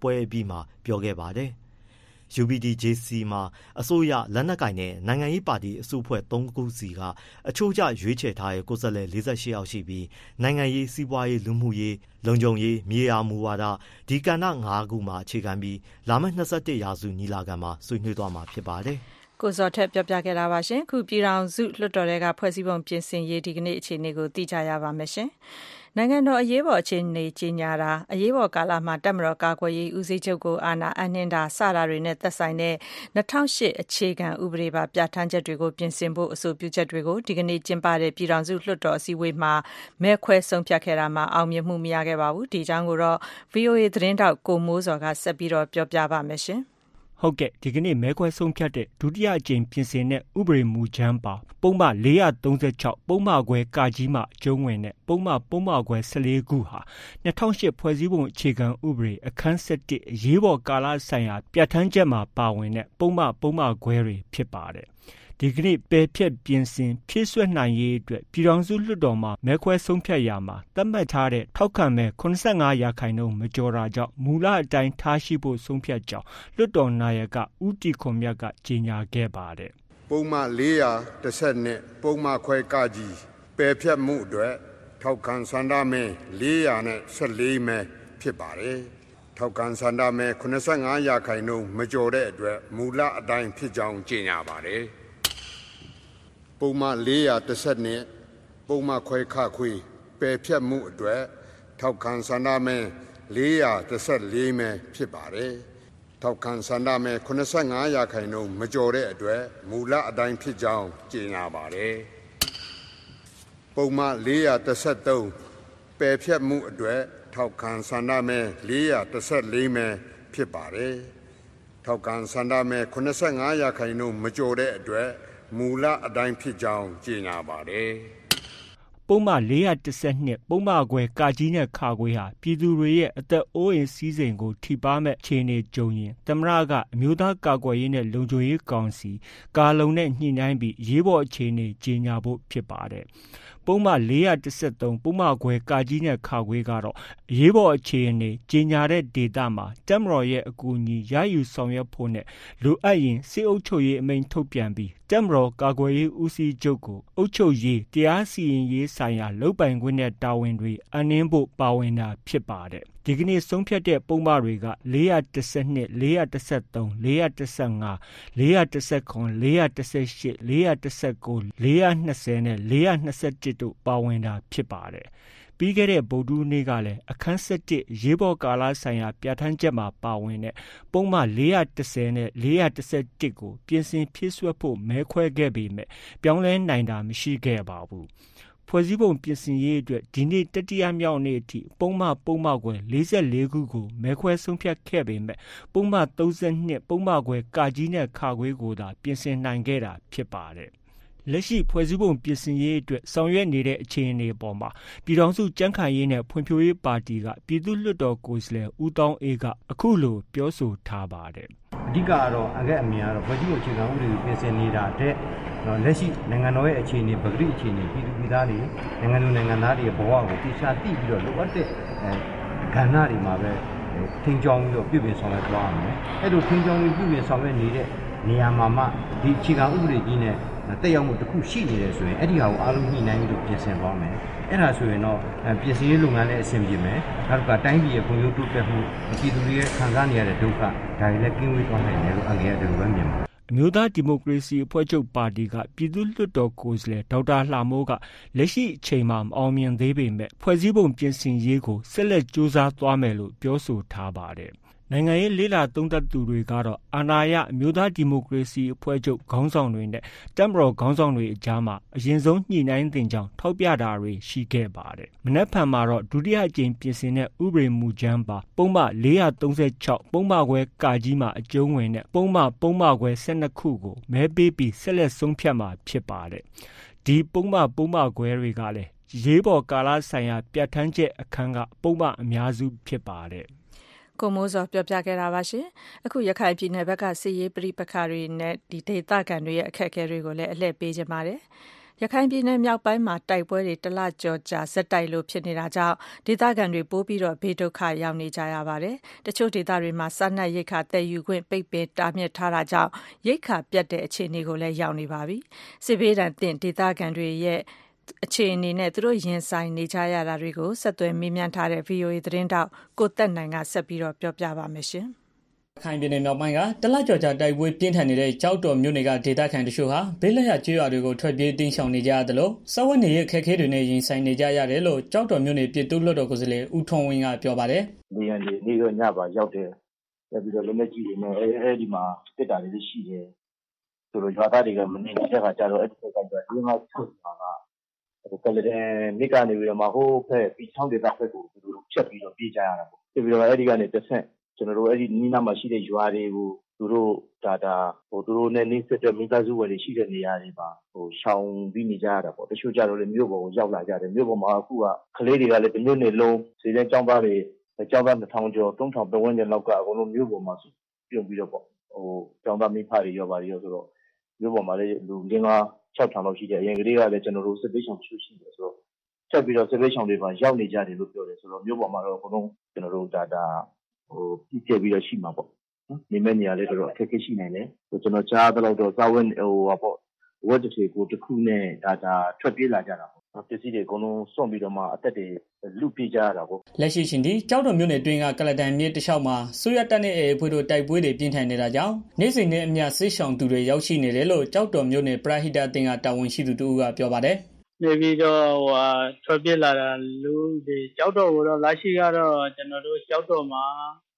ပွဲအပြီးမှာ ပြောခဲ့ပါတယ်။ UPDJC မှာ အစိုးရ လက်နက်ကိုင်နဲ့ နိုင်ငံရေးပါတီ အစုအဖွဲ့၃ခုစီက အချို့ကျ ရွေးချယ်ထားတဲ့ ကိုယ်စားလှယ် ၄၈ ယောက်ရှိပြီး နိုင်ငံရေး၊စီးပွားရေး၊လူမှုရေး၊လုံခြုံရေး၊မြေယာမူဝါဒ ဒီကဏ္ဍ၅ခုမှာ အခြေခံပြီး လာမယ့် ၂၁ ရာစု ညီလာခံမှာ ဆွေးနွေးသွားမှာ ဖြစ်ပါတယ်။ကိုဇော်ထက် ပြောပြခဲ့တာပါရှင်။ခု ပြည်ထောင်စုလွှတ်တော်တွေကဖွဲ့စည်းပုံပြင်ဆင်ရေး ဒီကနေ့ အခြေအနေကို သိကြရပါမယ်ရှင်။ နိုင်ငံတော်အရေးပေါ်အခြေအနေကြေညာတာ၊အရေးပေါ်ကာလမှာ တပ်မတော်ကာကွယ်ရေးဦးစီးချုပ်ကို အာဏာအပ်နှင်းတာ စတာတွေနဲ့သက်ဆိုင်တဲ့ ၂၀၀၈ အခြေခံဥပဒေပါ ပြဌာန်းချက်တွေကို ပြင်ဆင်ဖို့ အဆိုပြုချက်တွေကို ဒီကနေ့ ကျင်းပတဲ့ ပြည်ထောင်စုလွှတ်တော်အစည်းအဝေးမှာ မဲခွဲဆုံးဖြတ်ခဲ့တာမှာ အောင်မြင်မှုမရခဲ့ပါဘူး။ဒီအကြောင်းကိုတော့ဗွီအိုအေသတင်းထောက် ကိုမိုးဇော်က ဆက်ပြောပြပါမယ်။ ဟုတ်ကဲ့ဒီကနေ့မဲခွဲဆုံးဖြတ်တဲ့ဒုတိယအကြိမ်ပြင်ဆင်တဲ့ဥပဒေမူကြမ်းပါပုဒ်မ436ပုဒ်မခွဲကကြီးမှအကျုံးဝင်တဲ့ပုဒ်မပုဒ်မခွဲ14ခုဟာ2008ဖွဲ့စည်းပုံအခြေခံဥပဒေအခန်း7အရေးပေါ်ကာလဆိုင်ရာပြဋ္ဌာန်းချက်မှာပါဝင်တဲ့ပုဒ်မပုဒ်မခွဲတွေဖြစ်ပါတယ် ဒီကနေ့ပယ်ဖျက်ပြင်ဆင်ဖြည့်စွက်နိုင်ရေးအတွက်ပြည်ထောင်စုလွှတ်တော်မှာမဲခွဲဆုံးဖြတ်ရာမှာသတ်မှတ်ထားတဲ့ထောက်ခံမဲ85ရာခိုင်နှုန်းမကျော်တာကြောင့်မူလအတိုင်းထားရှိဖို့ဆုံးဖြတ်ကြောင်းလွှတ်တော်နာယကဦးတီခွန်မြတ်ကကြေညာခဲ့ပါတယ်။ပုံမှန်410နဲ့ပုံမှန်ခွဲကကြီးပယ်ဖျက်မှုအတွက်ထောက်ခံစန္ဒမဲ414မဲဖြစ်ပါတယ်။ထောက်ခံစန္ဒမဲ85ရာခိုင်နှုန်းမကျော်တဲ့အတွက်မူလအတိုင်းဖြစ်ကြောင်းကြေညာပါတယ်။ ပုံမှန်430နဲ့ပုံမှန်ခွဲခခွေပယ်ဖြတ်မှုအတွက်ထောက်ခံဆန္ဒမဲ434မဲဖြစ်ပါတယ်ထောက်ခံဆန္ဒမဲ85ရာခိုင်နှုန်းမကျော်တဲ့အတွက်မူလအတိုင်းဖြစ်ကြောင်းကြေညာပါတယ်ပုံမှန်433ပယ်ဖြတ်မှုအတွက်ထောက်ခံဆန္ဒမဲ434မဲဖြစ်ပါတယ်ထောက်ခံဆန္ဒမဲ85ရာခိုင်နှုန်းမကျော်တဲ့အတွက် မူလအတိုင်းဖြစ်ကြောင်းကြေညာပါတယ်။ပုဒ်မ412ပုဒ်မခွဲကာကြီးနဲ့ခါခွေးဟာပြည်သူတွေရဲ့အသက်အိုးအိမ်စည်းစိမ်ကိုထိပါမဲ့ခြေနေကြုံရင်သမရကအမျိုးသားကာကွယ်ရေးနဲ့လုံခြုံရေးကောင်စီကာလုံနဲ့ညှိနှိုင်းပြီးရေးပေါ်အခြေအနေကြေညာဖို့ဖြစ်ပါတယ်။ ပုဒ်မ413ပုဒ်မခွဲကာကြီးနဲ့ခါခွေးကတော့အရေးပေါ်အခြေအနေကြေညာတဲ့ဒေသမှာတပ်မတော်ရဲ့အကူအညီရယူဆောင်ရွက်ဖို့နဲ့လိုအပ်ရင်စစ်အုပ်ချုပ်ရေးအမိန့်ထုတ်ပြန်ပြီးတပ်မတော်ကာကွယ်ရေးဦးစီးချုပ်ကိုအုပ်ချုပ်ရေးတရားစီရင်ရေးဆိုင်ရာလုပ်ပိုင်ခွင့်နဲ့တာဝန်တွေအနှင်းဖို့ပါဝင်တာဖြစ်ပါတယ် ဒီကနေ့ဆုံးဖြတ်တဲ့ပုံမှတွေက412 413 415 419 418 419 420နဲ့421တို့ပါဝင်တာဖြစ်ပါတယ်။ပြီးခဲ့တဲ့ဗုဒ္ဓနေ့ကလည်းအခန်း၁၁ရေးပေါ်ကာလဆိုင်ရာပြဋ္ဌာန်းချက်မှာပါဝင်တဲ့ပုံမှ410နဲ့411ကိုပြင်ဆင်ဖြည့်စွက်ဖို့မဲခွဲခဲ့ပေမဲ့ပြောင်းလဲနိုင်တာမရှိခဲ့ပါဘူး။ ဖွဲ့စည်းပုံပြင်ဆင်ရေးအတွက် ဒီနေ့ တတိယမြောက်နေ့အထိ ပုဒ်မ ပုဒ်မခွဲ44ခုကို မဲခွဲဆုံးဖြတ်ခဲ့ပေမဲ့ ပုဒ်မ32ပုဒ်မခွဲကာကြီးနဲ့ခါခွေးကိုသာ ပြင်ဆင်နိုင်ခဲ့တာဖြစ်ပါတယ်။လက်ရှိ ဖွဲ့စည်းပုံပြင်ဆင်ရေးအတွက် ဆောင်ရွက်နေတဲ့ အခြေအနေပေါ်မှာ ပြည်ထောင်စုကြံ့ခိုင်ရေးနဲ့ ဖွံ့ဖြိုးရေးပါတီက ပြည်သူ့လွှတ်တော်ကိုယ်စားလှယ် ဦးတောင်းအေးက အခုလို ပြောဆိုထားပါတယ်။ဓိကကတော့အကက်အမြင်ကတော့ ဖွဲ့စည်းပုံအခြေခံဥပဒေကို ပြင်ဆင်နေတာတဲ့ နော်လက်ရှိနိုင်ငံတော်ရဲ့အခြေအနေပဂရိအခြေအနေပြည်သူပြည်သားတွေနိုင်ငံသူနိုင်ငံသားတွေရဲ့ဘဝကိုတိကျသိပြီးတော့လိုအပ်တဲ့အဲကဏ္ဍတွေမှာပဲထင်းကြောင်းပြီးတော့ပြုပြင်ဆောင်ရွက်သွားရမယ်အဲ့လိုထင်းကြောင်းပြီးပြုပြင်ဆောင်ရွက်နေတဲ့နေရာမှာမှဒီအခြေခံဥပဒေကြီးနဲ့တက်ရောက်မှုတစ်ခုရှိနေတယ်ဆိုရင်အဲ့ဒီဟာကိုအားလုံးညှိနှိုင်းပြီးတော့ပြင်ဆင်သွားမယ်အဲ့ဒါဆိုရင်တော့ပြင်ဆင်ရေးလုပ်ငန်းလည်းအဆင်ပြေမယ်နောက်ကတိုင်းပြည်ရဲ့ဖွံ့ဖြိုးတိုးတက်မှုပြည်သူတွေရဲ့ခံစားနေရတဲ့ဒုက္ခဒါတွေလည်းကင်းဝေးသွားနိုင်တယ်လို့အငယ်ကဒီလိုပဲမြင်ပါတယ် အမျိုးသားဒီမိုကရေစီအဖွဲ့ချုပ်ပါတီက ပြည်သူ့လွှတ်တော်ကိုယ်စားလှယ် ဒေါက်တာလှမိုးက လက်ရှိအချိန်မှာ မအောင်မြင်သေးပေမဲ့ ဖွဲ့စည်းပုံပြင်ဆင်ရေးကို ဆက်လက် ကြိုးစားသွားမယ်လို့ ပြောဆိုထားပါတယ် နိုင်ငံရေးလေ့လာသုံးသပ်သူတွေကတော့ အာဏာရ အမျိုးသားဒီမိုကရေစီအဖွဲ့ချုပ် ခေါင်းဆောင်တွေနဲ့ တပ်မတော်ခေါင်းဆောင်တွေအကြားမှာ အရင်ဆုံးညှိနှိုင်းသင့်ကြောင်း ထောက်ပြတာတွေ ရှိခဲ့ပါတယ်။မနက်ဖြန်မှာတော့ ဒုတိယအကြိမ်ပြင်ဆင်တဲ့ ဥပဒေမူကြမ်းပါ ပုဒ်မ436ပုဒ်မခွဲကာကြီးမှာ အကျုံးဝင်တဲ့ ပုဒ်မ ပုဒ်မခွဲ12ခုကို မဲပေးပြီး ဆက်လက် ဆုံးဖြတ်မှာ ဖြစ်ပါတယ်။ဒီပုဒ်မ ပုဒ်မခွဲတွေကလည်းရေးပေါ်ကာလဆိုင်ရာ ပြဋ္ဌာန်းချက်အခန်းက ပုဒ်မအများစု ဖြစ်ပါတယ်။ ကိုမိုးစောပြောပြခဲ့တာပါရှင်အခုရခိုင်ပြည်နယ်ဘက်ကစစ်ရေးပြိပခါတွေနဲ့ဒီဒေသခံတွေရဲ့အခက်အခဲတွေကိုလည်းအလှည့်ပေးကြပါတယ်ရခိုင်ပြည်နယ်မြောက်ပိုင်းမှာတိုက်ပွဲတွေတလကြော်ကြာဇက်တိုက်လို့ဖြစ်နေတာကြောင့်ဒေသခံတွေပိုးပြီးတော့ဘေးဒုက္ခရောက်နေကြရပါတယ်။တချို့ဒေသတွေမှာစားနပ်ရိက္ခာတည်ယူခွင့်ပိတ်ပင်တားမြစ်ထားတာကြောင့်ရိက္ခာပြတ်တဲ့အခြေအနေကိုလည်းရောက်နေပါပြီ။စစ်ဘေးဒဏ်သင့်ဒေသခံတွေရဲ့ အခြေအနေနဲ့ သူတို့ရင်ဆိုင်နေကြရတာတွေကို ဆက်သွယ်မေးမြန်းထားတဲ့ VOA သတင်းတောက် ကိုသက်နိုင်က ဆက်ပြီးတော့ပြောပြပါမယ်ရှင်။ခိုင်ပြည်နယ်မြောက်ပိုင်းကတလကြော်ကြာ တိုက်ပွဲပြင်းထန်နေတဲ့ကြောက်တော်မြို့နယ်က ဒေသခံတချို့ဟာ ဘေးလက်ရကျွေးရွာတွေကို ထွက်ပြေးတင်းရှောင်နေကြရတယ်လို့စဝတ်နေရဲ့ခက်ခဲတွေနဲ့ ရင်ဆိုင်နေကြရတယ်လို့ကြောက်တော်မြို့နယ် ပြည်သူ့လွှတ်တော်ကိုယ်စားလှယ် ဦးထွန်းဝင်းက ပြောပါတယ်။ဒီရန်ဒီနေ့တော့ညပါ ရောက်တယ်။ပြီးတော့ လက်လက်ကြီးတွေနဲ့ အဲဒီမှာတက်တာတွေရှိတယ်။ဆိုတော့ ရွာသားတွေက မနေနေတဲ့ခါကျတော့ အဲ့ဒီဘက်ကကျတော့ဒီမှာချုပ်ပါက ကုလားတန်မြစ်ကနေပြီးတော့မှဟိုးဖက်ပီချောင်းဒေသဖက်ကိုသူတို့ဖြတ်ပြီးတော့ပြေးကြရတာပေါ့ပြီးတော့အဲ့ဒီကနေတဆင့်ကျွန်တော်တို့အဲ့ဒီနီးနားမှာရှိတဲ့ရွာတွေကိုသူတို့ဒါဒါဟိုသူတို့နဲ့နေဆက်တဲ့မိသားစုဝင်တွေရှိတဲ့နေရာတွေမှာဟိုရှောင်ပြီးနေကြရတာပေါ့တချို့ကြတော့လေမြို့ပေါ်ကိုရောက်လာကြတယ်မြို့ပေါ်မှာအခုကကလေးတွေကလည်းဒီမြို့နယ်လုံးစေတဲ့ကျောင်းသားတွေကျောင်းသား2000ကျော်3000ပတ်ဝန်းကျင်လောက်ကအကုန်လုံးမြို့ပေါ်မှာပြုံပြီးတော့ပေါ့ဟိုကျောင်းသားမိဖတွေရောပါတယ်ရောဆိုတော့မြို့ပေါ်မှာလည်းလူငင်းကား 6ထောင်လောက်ရှိတယ်အရင်ကလေးကလည်းကျွန်တော်တို့စစ်ပေးဆောင်ရှိရှိတယ်ဆိုတော့ဆက်ပြီးတော့စစ်ပေးဆောင်တွေပါရောက်နေကြတယ်လို့ပြောတယ်ဆိုတော့မြို့ပေါ်မှာတော့အကုန်လုံးကျွန်တော်တို့ဒါဒါဟိုပြည့်ကျပြီးတော့ရှိမှာပေါ့နော်နေမဲ့နေရာလေးတော့အခက်အခဲရှိနိုင်တယ်ဆိုကျွန်တော်ကြားတော့တော့စာဝတ်ဟိုဟာပေါ့ဝတ်တစ်ထေကိုတစ်ခုနဲ့ဒါဒါထွက်ပြေးလာကြတာပေါ့ ပစ္စည်းတွေ အကုန်လုံးစွန့်ပြီးတော့မှ အသက်တွေလူပြေးကြရတာပေါ့ လက်ရှိရှင်ဒီကြောက်တော်မြို့နယ်တွင်းကကလတန်မြေတလျှောက်မှာဆိုရတက်နဲ့အေဖွေတို့ တိုက်ပွဲတွေ ပြင်းထန်နေတာကြောင့် နေ့စဉ်နဲ့အမျှဆေးရှောင်သူတွေ ရောက်ရှိနေတယ်လို့ကြောက်တော်မြို့နယ် ပရဟိတအသင်းက တာဝန်ရှိသူတူကပြောပါတယ် နေပြီးတော့ဟိုဟာထွက်ပြေးလာတာလူတွေကြောက်တော်ကိုတော့ လက်ရှိကတော့ ကျွန်တော်တို့ကြောက်တော်မှာ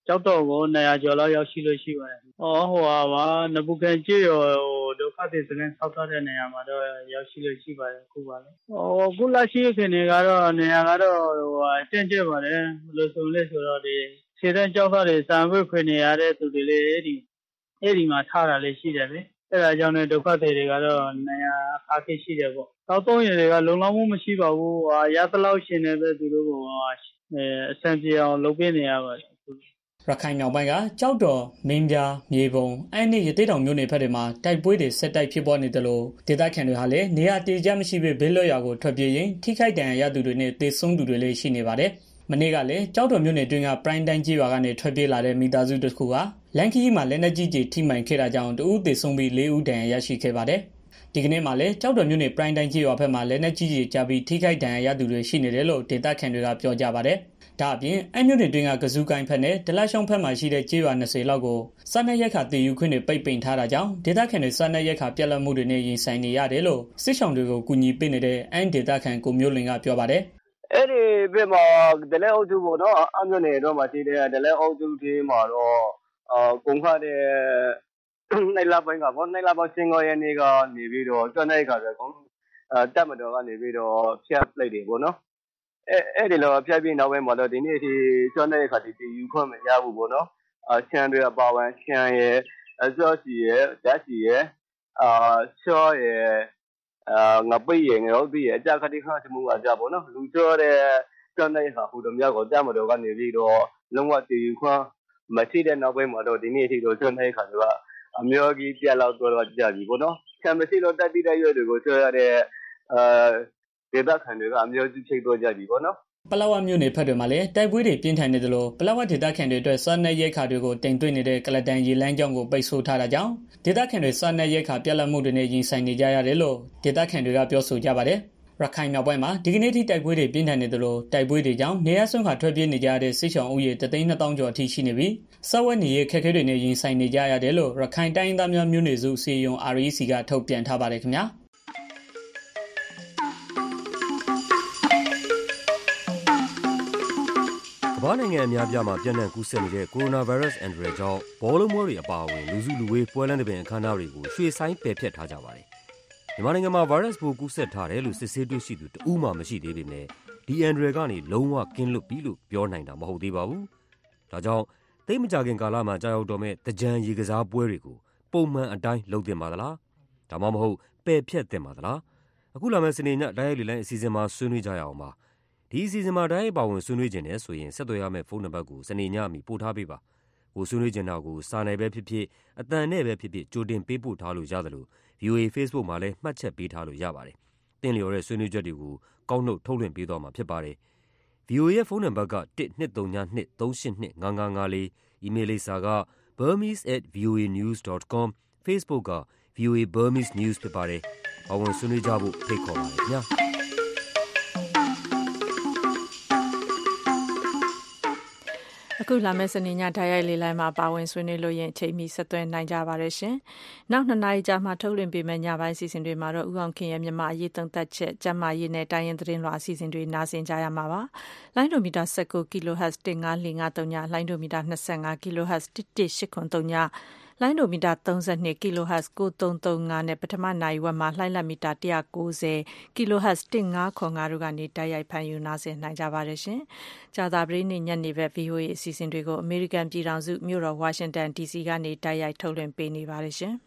ကျောက်တော်ကို200ကျော်လောက်ရောက်ရှိလို့ရှိပါတယ်။အော်ဟိုဟာပါနဘူးကန်ကျေးရောဟိုဒုက္ခသည်စခန်းဆောက်ထားတဲ့နေရာမှာတော့ရောက်ရှိလို့ရှိပါတယ်ခုပါလေ။ဟိုခုလက်ရှိခင်တွေကတော့နေရာကတော့ဟိုဟာတင့်ကျပါတယ်ဘယ်လိုဆိုလဲဆိုတော့ဒီခြေတန်းကျောက်သားတွေစံပွေခွေနေရတဲ့သူတွေလေအဲ့ဒီအဲ့ဒီမှာထားတာလေးရှိတယ်ဗျ။အဲ့ဒါကြောင့်လည်းဒုက္ခသည်တွေကတော့နေရာအခက်ခဲရှိတယ်ပေါ့။တောက်သုံးရတွေကလုံလောက်မှုမရှိပါဘူး။ဟာရသလောက်ရှင်နေတဲ့သူတို့ကအဲအဆင်ပြေအောင်လုပ်ပေးနေရပါတယ် ရခိုင်မြောက်ပိုင်းကကြောက်တော် မင်းပြား မြေပုံအန်းနဲ့ ရသေးတောင်မြို့နယ်ဖက်တွေမှာ တိုက်ပွဲတွေ ဆက်တိုက်ဖြစ်ပွားနေတယ်လို့ဒေသခံတွေဟာလည်း နေရာတည်ကြမရှိဘဲ ဘေးလွတ်ရာကို ထွက်ပြေးရင်ထိခိုက်ဒဏ်ရာရသူတွေနဲ့တေဆုံးသူတွေလည်း ရှိနေပါတယ်။မနေ့ကလည်းကြောက်တော်မြို့နယ်တွင်းက ပရိုင်းတိုင်းကြီးရွာကနေ ထွက်ပြေးလာတဲ့ မိသားစုတစ်ခုကလန်ခီမှာ လက်နက်ကြီးကြီးထိမှန်ခဲ့တာကြောင့်တဦးသေဆုံးပြီး၄ဦး ဒဏ်ရာရရှိခဲ့ပါတယ်။ ဒီကနေ့မှလည်းကြောက်တော်မြို့နယ် ပရိုင်းတိုင်းကြီးရွာဘက်မှာ လက်နက်ကြီးကြီးကြားပြီး ထိခိုက်ဒဏ်ရာရသူတွေ ရှိနေတယ်လို့ ဒေသခံတွေက ပြောကြပါတယ်။ဒါအပြင်အမြို့နယ်တွင်းကကစူးကိုင်းဖက်နဲ့ ဒလရှောင်းဖက်မှာရှိတဲ့ ကျေးရွာ20လောက်ကို စားနပ်ရိက္ခာတည်ယူခွင့်တွေ ပိတ်ပင်ထားတာကြောင့် ဒေသခံတွေ စားနပ်ရိက္ခာ ပြတ်လတ်မှုတွေနဲ့ ရင်ဆိုင်နေရတယ်လို့ စစ်ဆောင်တွေကို ကူညီပေးနေတဲ့အန်ဒေသခံ ကိုမျိုးလင်က ပြောပါတယ် အဲ့ဒီဘက်မှာ ဒလဲအုပ်စုပေါ့နော် အမြို့နယ်တော့မှာရှိတဲ့ ဒလဲအုပ်စုဒီမှာတော့အာကုန်ခတဲ့ နိုင်လာပိုင်းကပေါ့နိုင်လာပိုင်းစင်ကောရဲ့နေကနေပြီးတော့ကျွမ်းတဲ့ခါဆိုကုန်အဲတက်မတော်ကနေပြီးတော့ဖျက်ပလိုက်တယ်ပေါ့နော်အဲအဲ့ဒီလိုဖျက်ပြီးနောက်ပိုင်းမှာတော့ဒီနေ့အထိကျွမ်းတဲ့အခါဒီယူခွင့်မရဘူးပေါ့နော်အချန်တွေအပါဝင်ချန်ရဲ့အစောစီရဲ့ဓာတ်စီရဲ့အာချောရဲ့အာငပိရဲ့ငရောတိရဲ့အကြခတိခါချမှုအကြပေါ့နော်လူချောတဲ့ကျွမ်းတဲ့အခါဟိုတမြောက်ကိုတမတော်ကနေပြီးတော့လုံးဝတည်ယူခွင့်မရှိတဲ့နောက်ပိုင်းမှာတော့ဒီနေ့အထိတော့ဆွဲနေတဲ့ခါကျတော့ အမျိုးကြီးပြက်လောက်တော့ကြပြီပေါ့နော်။ဆံမရှိလို့တက်တိတဲ့ရွက်တွေကိုဆွဲရတဲ့အာဒေသခံတွေကအမျိုးကြီးဖြစ်တော့ကြပြီပေါ့နော်ပလောဝမြို့နယ်ဖက်တွေမှာလည်းတိုက်ပွဲတွေပြင်းထန်နေသလိုပလောဝဒေသခံတွေအတွက်စားနပ်ရိက္ခာတွေကိုတင်သွင်းနေတဲ့ကလတန်ရေလမ်းကြောင်းကိုပိတ်ဆို့ထားတာကြောင့်ဒေသခံတွေစားနပ်ရိက္ခာပြတ်လတ်မှုတွေနဲ့ရင်ဆိုင်နေကြရတယ်လို့ဒေသခံတွေကပြောဆိုကြပါတယ် ရခိုင်မြောက်ပိုင်းမှာ ဒီကနေ့ထိ တိုက်ပွဲတွေ ပြင်းထန်နေသလို တိုက်ပွဲတွေကြောင့် နေရဆွမ်းခါထွက်ပြေးနေကြတဲ့ စစ်ဆောင်ဦးရေတသိန်းနှစ်သောင်းကျော်အထိ ရှိနေပြီးစေဝတ်နေရခက်ခဲတွေနဲ့ ရင်ဆိုင်နေကြရတယ်လို့ ရခိုင်တိုင်းသားများ မျိုးနွယ်စုစီယုံ REC က ထုတ်ပြန်ထားပါတယ်ခင်ဗျာကမ္ဘာနိုင်ငံ အများပြားမှာပြန့်နှံ့ကူးစက်နေတဲ့ ကိုရိုနာဗိုင်းရပ်စ် အန်ဒရယ်ကြောင့် ဘောလုံးပွဲတွေ အပါအဝင် လူစုလူဝေး ပွဲလမ်းသဘင် အခမ်းအနားတွေကို ရွှေ့ဆိုင်း ပယ်ဖျက်ထားကြပါတယ် မြန်မာနိုင်ငံမှာ ဗိုင်းရပ်စ်ပိုး ကူးစက်ထားတယ်လို့ စစ်ဆေးတွေ့ရှိသူ တဦးမှ မရှိသေးပေမယ့် ဒီအန်ဒရယ်ကနေ လုံးဝကင်းလွတ်ပြီလို့ ပြောနိုင်တာ မဟုတ်သေးပါဘူး။ဒါကြောင့် သိပ်မကြာခင်ကာလမှာ ကျရောက်တော့မယ့် သင်္ကြန်ရေကစားပွဲတွေကို ပုံမှန်အတိုင်း လုပ်သင့်ပါသလား။ဒါမှမဟုတ် ပယ်ဖျက်သင့်ပါသလား။အခုလာမယ့် စနေည တိုက်ရိုက်လေ့လှိုင်းအစီအစဉ်မှာ ဆွေးနွေးကြရအောင်ပါ။ဒီအစီအစဉ်မှာ တိုက်ရိုက်ပါဝင် ဆွေးနွေးချင်တယ်ဆိုရင် ဆက်သွယ်ရမယ့် ဖုန်းနံပါတ်ကို စနေညအမီ ပို့ထားပေးပါ။ကိုယ်ဆွေးနွေးချင်တာကို စာနဲ့ပဲဖြစ်ဖြစ်၊အသံနဲ့ပဲဖြစ်ဖြစ် ကြိုတင်ပေးပို့ထားလို့ရသလို VOA Facebook မှာလည်းမှတ်ချက်ပေးထားလို့ရပါတယ်။သင့်လျော်တဲ့ဆွေးနွေးချက်တွေကိုကောက်နုတ်ထုတ်လွှင့်ပေးသွားမှာဖြစ်ပါတယ်။ VOA ရဲ့ဖုန်းနံပါတ်က၁၂၀၂၃၈၂၅၅၅၄၊အီးမေးလ်လိပ်စာက burmese@voanews.com ၊ Facebook က VOA Burmese News ဖြစ်ပါတယ်။ပါဝင်ဆွေးနွေးကြဖို့ဖိတ်ခေါ်ပါတယ်ခင်ဗျာ။ အခုလာမယ့်စနေညတိုက်ရိုက်လေလိုင်းမှာပါဝင်ဆွေးနွေးလို့ရင်အချိန်မီဆက်သွယ်နိုင်ကြပါရရှင်။နောက်နှစ်နာရီကြာမှထုတ်လွှင့်ပေးမယ့်ညပိုင်းစီစဉ်တွေမှာတော့ဥအောင်ခင်ရဲ့မြန်မာအရေးသုံးသပ်ချက်၊ကျန်းမာရေးနဲ့တိုင်းရင်းသတင်းလွှာအစီအစဉ်တွေနားဆင်ကြရမှာပါ။လိုင်းဒိုမီတာ19 kHz 15453ညလိုင်းဒိုမီတာ25 kHz 11883ည လိုင်းဒိုမီတာ32 kHz 9335နဲ့ပထမနိုင်ဝက်မှာလှိုင်းလက်မီတာ190 kHz 1505တို့ကနေတိုက်ရိုက်ဖန်ယူနားဆင်နိုင်ကြပါတယ်ရှင်။ကြာသပတေးနေ့ညနေဘက် VOA အစီအစဉ်တွေကိုအမေရိကန်ပြည်ထောင်စုမြို့တော်ဝါရှင်တန် DC ကနေတိုက်ရိုက်ထုတ်လွှင့်ပေးနေပါတယ်ရှင်။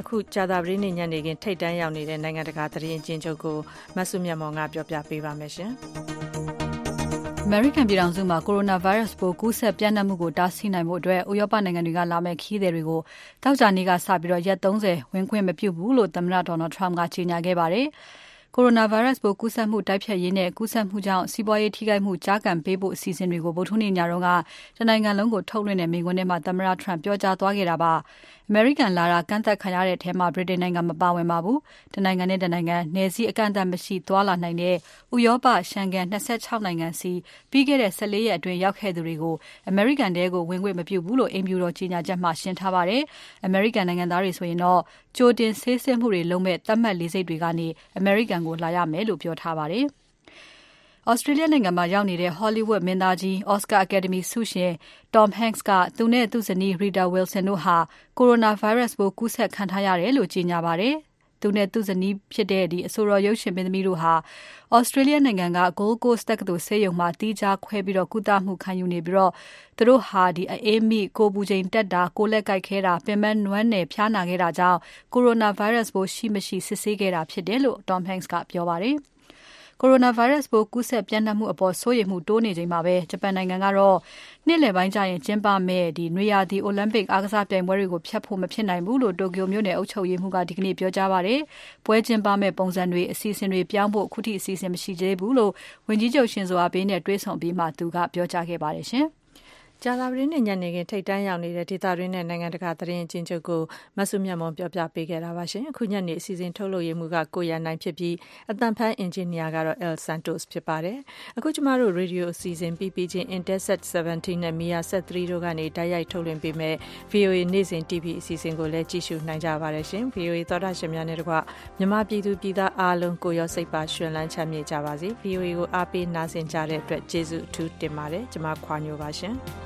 အခုကြာသပတေးနေ့ညနေခင်းထိတ်တန်းရောက်နေတဲ့နိုင်ငံတကာသတင်းအကျဉ်းချုပ်ကိုမဆုမြတ်မောင်ကပြောပြပေးပါမယ်ရှင်။ အမေရိကန်ပြည်ထောင်စုမှာကိုရိုနာဗိုင်းရပ်စ်ပိုးကူးစက်ပြန့်နှံ့မှုကိုတားဆီးနိုင်ဖို့အတွက်ဥရောပနိုင်ငံတွေကလာမယ့်ခရီးသည်တွေကိုတောက်ကြနေ့ကစပြီးရက်30ဝင်ခွင့်မပြုဘူးလို့သမ္မတ Donald Trump ကကြေညာခဲ့ပါတယ်။ ကိုရိုနာဗိုင်းရပ်စ်ပိုးကူးစက်မှုတိုက်ဖျက်ရေးနဲ့ကူးစက်မှုကြောင့်စီးပွားရေးထိခိုက်မှုကြားကန်ပေးဖို့အစီအစဉ်တွေကိုဗုဒ္ဓနေ့ညတုန်းကတနိုင်ငံလုံးကိုထုတ်လွှင့်တဲ့မိန့်ခွန်းထဲမှာသမ္မတ Trump ပြောကြားသွားခဲ့တာပါ။အမေရိကန်လာတာကန့်သက်ခံရတဲ့ထဲမှာဗြိတိန်နိုင်ငံမပါဝင်ပါဘူး။တနိုင်ငံနဲ့တနိုင်ငံနယ်စည်းအကန့်အသတ်မရှိသွားလာနိုင်တဲ့ဥရောပရှန်ကန်26နိုင်ငံစီပြီးခဲ့တဲ့14ရက်အတွင်းရောက်ခဲ့သူတွေကိုအမေရိကန်တဲကိုဝင်ခွင့်မပြုဘူးလို့အိမ်ဖြူတော်ကြီးညာချက်မှာရှင်းထားပါတယ်။အမေရိကန်နိုင်ငံသားတွေဆိုရင်တော့ ကြိုတင်ဆေးစစ်မှုတွေလုပ်မဲ့သတ်မှတ်လေးစိတ်တွေကနေအမေရိကန်ကိုလာရမယ်လို့ပြောထားပါတယ်။။ Australia နိုင်ငံမှာရောက်နေတဲ့ Hollywood မင်းသားကြီး Oscar Academy ဆုရှင် Tom Hanks ကသူနဲ့သူ့ဇနီး Rita Wilson တို့ဟာ Coronavirus ပိုးကူးစက်ခံထားရတယ်လို့ကြေညာပါတယ်။ သူနဲ့သူ့ဇနီးဖြစ်တဲ့အဆိုတော်ရုပ်ရှင်မင်းသမီးတို့ဟာ Australia နိုင်ငံက Gold Coast တက္ကသိုလ်ဆေးရုံမှာသီးခြားခွဲပြီးကုသမှုခံယူနေပြီးသူတို့ဟာအအေးမိ၊ကိုယ်ပူချိန်တက်တာ၊ကိုယ်လက်ကိုက်ခဲတာ၊ပင်ပန်းနွမ်းနယ်ဖျားနာခဲ့တာကြောင့် Coronavirus ပိုးရှိမရှိစစ်ဆေးခဲ့တာဖြစ်တယ်လို့ Tom Hanks ကပြောပါတယ်။ ကိုရိုနာဗိုင်းရပ်စ်ပိုးကူးစက်ပြန့်နှံ့မှုအပေါ်စိုးရိမ်မှုတိုးနေချိန်မှာပဲဂျပန်နိုင်ငံကတော့နှစ်လယ်ပိုင်းကျရင်ကျင်းပမယ့်ဒီနွေရာသီအိုလံပစ်အားကစားပြိုင်ပွဲတွေကိုဖျက်ဖို့မဖြစ်နိုင်ဘူးလို့တိုကျိုမြို့နယ်အုပ်ချုပ်ရေးမှူးကဒီကနေ့ပြောကြားပါတယ်။ပွဲကျင်းပမယ့်ပုံစံတွေအစီအစဉ်တွေပြောင်းဖို့အခုထိအစီအစဉ်မရှိသေးဘူးလို့ဝန်ကြီးချုပ်ရှင်ဇိုအာဘေးနဲ့တွေ့ဆုံပြီးမှသူကပြောကြားခဲ့ပါတယ်ရှင်။ ကြာသပတေးနေ့ညနေခင်းထိပ်တန်းရောက်နေတဲ့ဒေသတွင်းနဲ့နိုင်ငံတကာသတင်းအကျဉ်းချုပ်ကိုမဆုမြတ်မွန်ပြောပြပေးခဲ့တာပါရှင်။အခုညနေအစီအစဉ်ထုတ်လုပ်ရေးမှူးကကိုရန်နိုင်ဖြစ်ပြီးအသံဖမ်းအင်ဂျင်နီယာကတော့ El Santos ဖြစ်ပါတယ်။အခုကျမတို့ရေဒီယိုအစီအစဉ်ပြီးပြီးချင်း Interset 17နဲ့ Mia Set 3တို့ကနေတိုက်ရိုက်ထုတ်လွှင့်ပေးမဲ့ VOA နေ့စဉ် TV အစီအစဉ်ကိုလည်းကြည့်ရှုနိုင်ကြပါတယ်ရှင်။ VOA သောတာရှင်များနဲ့တကွမြန်မာပြည်သူပြည်သားအားလုံးကိုရောစိတ်ပါရှင်လန်းချမ်းမြေ့ကြပါစေ။ VOA ကိုအားပေးနားဆင်ကြတဲ့အတွက်ကျေးဇူးအထူးတင်ပါတယ်။ကျွန်မခွာညိုပါရှင်။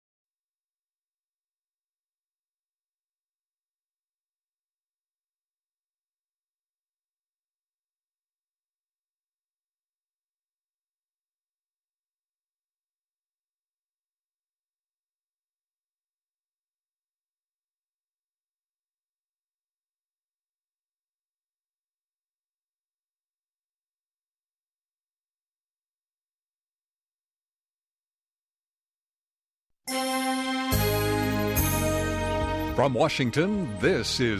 From Washington, this is